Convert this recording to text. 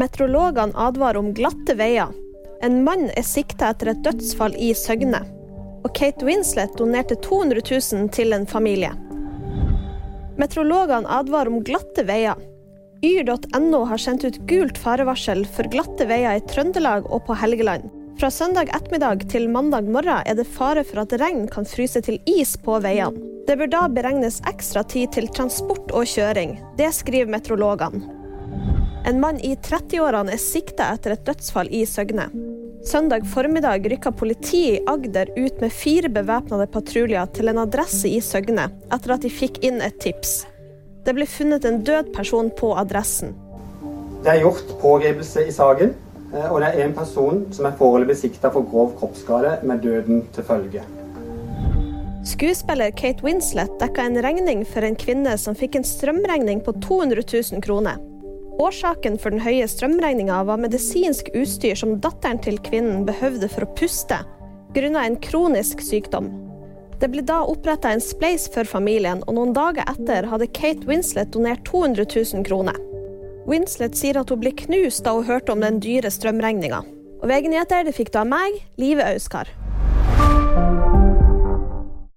Meteorologene advarer om glatte veier. En mann er sikta etter et dødsfall i Søgne. Og Kate Winslet donerte 200 000 til en familie. Meteorologene advarer om glatte veier. Yr.no har sendt ut gult farevarsel for glatte veier i Trøndelag og på Helgeland. Fra søndag ettermiddag til mandag morgen er det fare for at regn kan fryse til is på veiene. Det bør da beregnes ekstra tid til transport og kjøring. Det skriver meteorologene. En mann i 30-årene er sikta etter et dødsfall i Søgne. Søndag formiddag rykka politiet i Agder ut med fire bevæpnede patruljer til en adresse i Søgne, etter at de fikk inn et tips. Det ble funnet en død person på adressen. Det er gjort pågripelse i saken, eh, og det er en person som er foreløpig sikta for grov kroppsskade med døden til følge. Skuespiller Kate Winslet dekka en regning for en kvinne som fikk en strømregning på 200 000 kroner. Årsaken for den høye strømregninga var medisinsk utstyr som datteren til kvinnen behøvde for å puste, grunnet en kronisk sykdom. Det ble da oppretta en spleis for familien, og noen dager etter hadde Kate Winslet donert 200 000 kroner. Winslet sier at hun ble knust da hun hørte om den dyre strømregninga. Og VG-nyheter det fikk du av meg, Live Auskar.